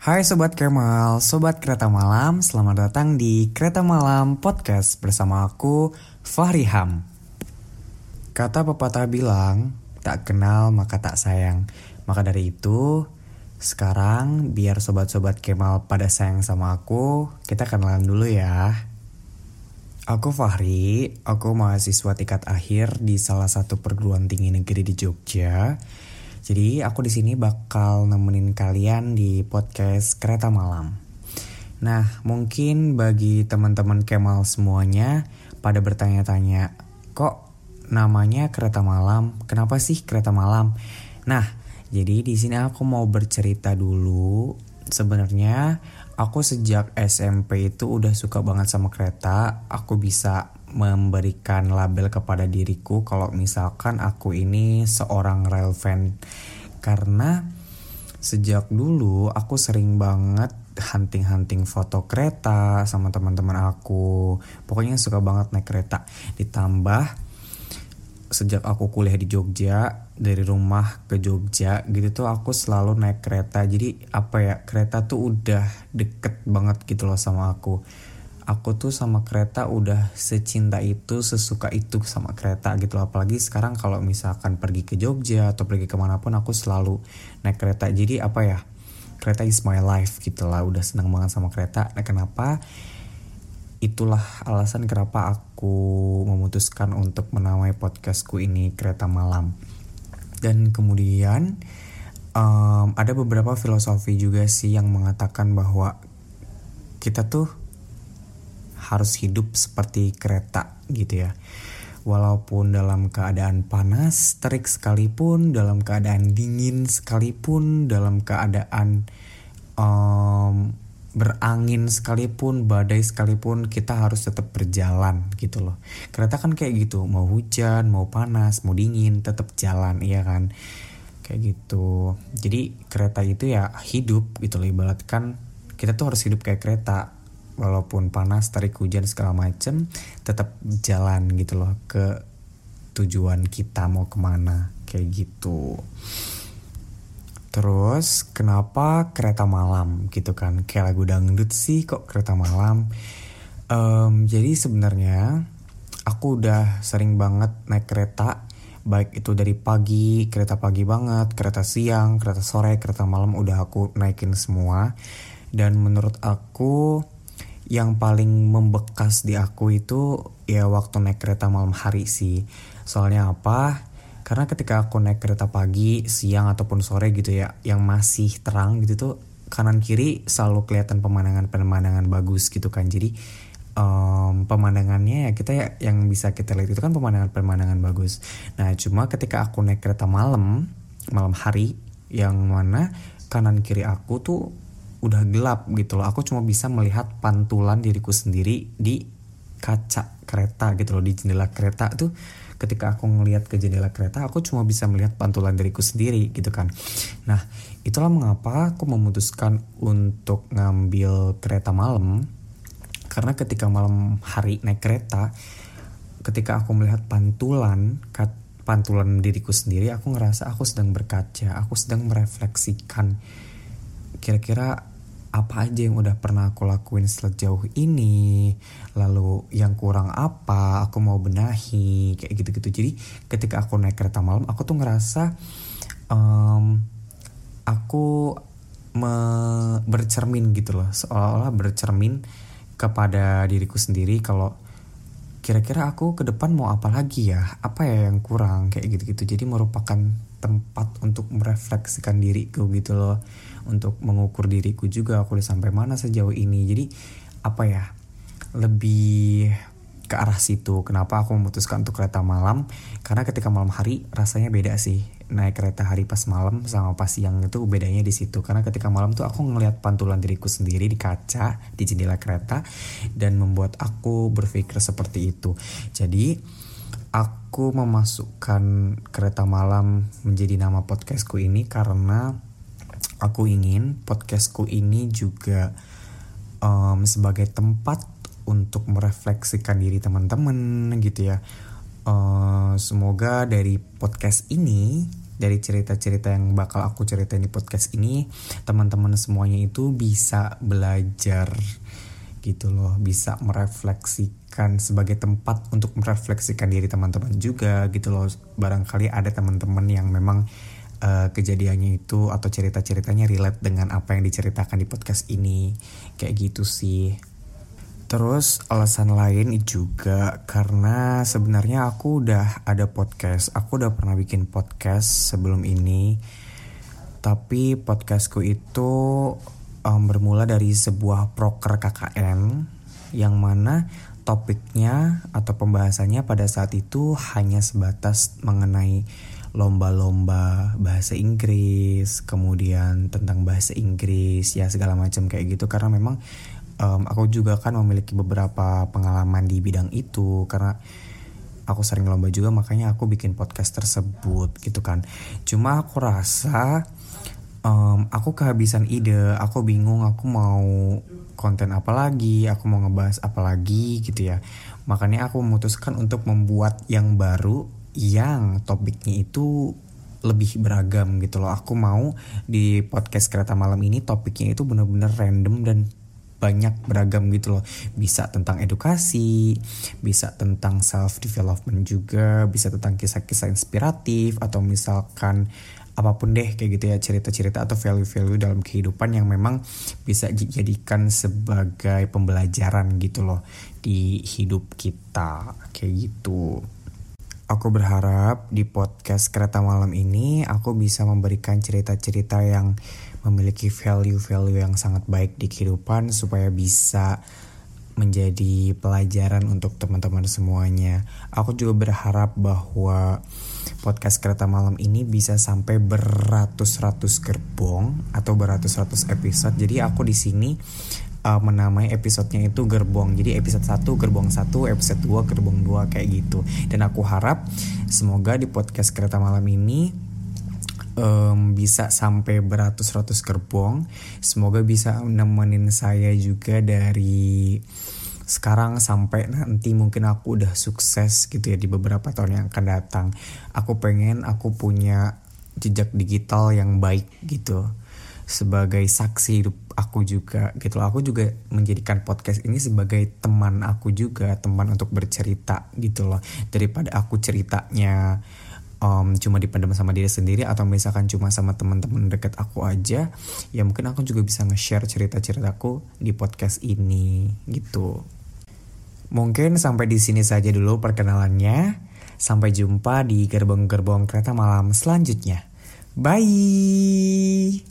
Hai Sobat Kemal, Sobat Kereta Malam, selamat datang di Kereta Malam Podcast bersama aku, Fahri Ham. Kata pepatah bilang, tak kenal maka tak sayang. Maka dari itu, sekarang biar sobat-sobat Kemal pada sayang sama aku, kita kenalan dulu ya. Aku Fahri, aku mahasiswa tingkat akhir di salah satu perguruan tinggi negeri di Jogja. Jadi aku di sini bakal nemenin kalian di podcast Kereta Malam. Nah, mungkin bagi teman-teman Kemal semuanya pada bertanya-tanya, kok namanya Kereta Malam? Kenapa sih Kereta Malam? Nah, jadi di sini aku mau bercerita dulu. Sebenarnya aku sejak SMP itu udah suka banget sama kereta. Aku bisa memberikan label kepada diriku kalau misalkan aku ini seorang fan. Karena sejak dulu aku sering banget hunting-hunting foto kereta sama teman-teman aku. Pokoknya suka banget naik kereta. Ditambah sejak aku kuliah di Jogja dari rumah ke Jogja gitu tuh aku selalu naik kereta. Jadi apa ya kereta tuh udah deket banget gitu loh sama aku aku tuh sama kereta udah secinta itu sesuka itu sama kereta gitu loh. Apalagi sekarang kalau misalkan pergi ke Jogja atau pergi ke mana pun aku selalu naik kereta. Jadi apa ya kereta is my life gitu lah. Udah senang banget sama kereta. Nah kenapa? Itulah alasan kenapa aku memutuskan untuk menamai podcastku ini kereta malam. Dan kemudian um, ada beberapa filosofi juga sih yang mengatakan bahwa kita tuh harus hidup seperti kereta gitu ya. Walaupun dalam keadaan panas, terik sekalipun, dalam keadaan dingin sekalipun, dalam keadaan um, berangin sekalipun, badai sekalipun, kita harus tetap berjalan gitu loh. Kereta kan kayak gitu, mau hujan, mau panas, mau dingin, tetap jalan, iya kan? Kayak gitu. Jadi kereta itu ya hidup gitu loh, ibaratkan kita tuh harus hidup kayak kereta walaupun panas tarik hujan segala macem tetap jalan gitu loh ke tujuan kita mau ke mana kayak gitu. Terus kenapa kereta malam gitu kan? Kayak lagu dangdut sih kok kereta malam. Um, jadi sebenarnya aku udah sering banget naik kereta baik itu dari pagi kereta pagi banget kereta siang kereta sore kereta malam udah aku naikin semua. Dan menurut aku yang paling membekas di aku itu ya waktu naik kereta malam hari sih. Soalnya apa? Karena ketika aku naik kereta pagi, siang ataupun sore gitu ya, yang masih terang gitu tuh kanan kiri selalu kelihatan pemandangan-pemandangan bagus gitu kan. Jadi um, pemandangannya ya kita ya yang bisa kita lihat itu kan pemandangan-pemandangan bagus. Nah, cuma ketika aku naik kereta malam, malam hari yang mana kanan kiri aku tuh udah gelap gitu loh. Aku cuma bisa melihat pantulan diriku sendiri di kaca kereta gitu loh di jendela kereta tuh. Ketika aku ngelihat ke jendela kereta aku cuma bisa melihat pantulan diriku sendiri gitu kan. Nah itulah mengapa aku memutuskan untuk ngambil kereta malam. Karena ketika malam hari naik kereta ketika aku melihat pantulan pantulan diriku sendiri aku ngerasa aku sedang berkaca aku sedang merefleksikan kira-kira apa aja yang udah pernah aku lakuin sejauh ini? Lalu yang kurang apa? Aku mau benahi kayak gitu-gitu. Jadi ketika aku naik kereta malam aku tuh ngerasa um, aku me bercermin gitu loh. Seolah-olah bercermin kepada diriku sendiri kalau kira-kira aku ke depan mau apa lagi ya? Apa ya yang kurang? Kayak gitu-gitu. Jadi merupakan tempat untuk merefleksikan diriku gitu loh. Untuk mengukur diriku juga aku udah sampai mana sejauh ini. Jadi apa ya lebih ke arah situ. Kenapa aku memutuskan untuk kereta malam? Karena ketika malam hari rasanya beda sih. Naik kereta hari pas malam sama pas siang itu bedanya di situ. Karena ketika malam tuh aku ngelihat pantulan diriku sendiri di kaca di jendela kereta dan membuat aku berpikir seperti itu. Jadi aku memasukkan kereta malam menjadi nama podcastku ini karena aku ingin podcastku ini juga um, sebagai tempat untuk merefleksikan diri teman-teman gitu ya. Uh, semoga dari podcast ini dari cerita-cerita yang bakal aku ceritain di podcast ini teman-teman semuanya itu bisa belajar gitu loh bisa merefleksikan sebagai tempat untuk merefleksikan diri teman-teman juga gitu loh. Barangkali ada teman-teman yang memang uh, kejadiannya itu atau cerita-ceritanya relate dengan apa yang diceritakan di podcast ini. Kayak gitu sih. Terus alasan lain juga karena sebenarnya aku udah ada podcast, aku udah pernah bikin podcast sebelum ini. Tapi podcastku itu um, bermula dari sebuah proker KKN yang mana topiknya atau pembahasannya pada saat itu hanya sebatas mengenai lomba-lomba bahasa Inggris, kemudian tentang bahasa Inggris ya segala macam kayak gitu. Karena memang um, aku juga kan memiliki beberapa pengalaman di bidang itu karena aku sering lomba juga makanya aku bikin podcast tersebut gitu kan. Cuma aku rasa um, aku kehabisan ide aku bingung aku mau konten apa lagi aku mau ngebahas apa lagi gitu ya makanya aku memutuskan untuk membuat yang baru yang topiknya itu lebih beragam gitu loh. Aku mau di podcast kereta malam ini topiknya itu bener-bener random dan banyak beragam gitu loh bisa tentang edukasi bisa tentang self development juga bisa tentang kisah-kisah inspiratif atau misalkan apa pun deh kayak gitu ya cerita-cerita atau value-value dalam kehidupan yang memang bisa dijadikan sebagai pembelajaran gitu loh di hidup kita kayak gitu. Aku berharap di podcast kereta malam ini aku bisa memberikan cerita-cerita yang memiliki value-value yang sangat baik di kehidupan supaya bisa menjadi pelajaran untuk teman-teman semuanya. Aku juga berharap bahwa podcast kereta malam ini bisa sampai beratus-ratus gerbong atau beratus-ratus episode. Jadi aku di sini uh, menamai episodenya itu gerbong. Jadi episode 1 gerbong 1, episode 2 gerbong 2 kayak gitu. Dan aku harap semoga di podcast kereta malam ini um, bisa sampai beratus-ratus gerbong. Semoga bisa nemenin saya juga dari sekarang sampai nanti mungkin aku udah sukses gitu ya di beberapa tahun yang akan datang. Aku pengen aku punya jejak digital yang baik gitu sebagai saksi hidup aku juga gitu loh. Aku juga menjadikan podcast ini sebagai teman aku juga, teman untuk bercerita gitu loh. Daripada aku ceritanya um, cuma dipendam sama diri sendiri atau misalkan cuma sama teman-teman deket aku aja ya mungkin aku juga bisa nge-share cerita-ceritaku di podcast ini gitu mungkin sampai di sini saja dulu perkenalannya. Sampai jumpa di gerbong-gerbong kereta malam selanjutnya. Bye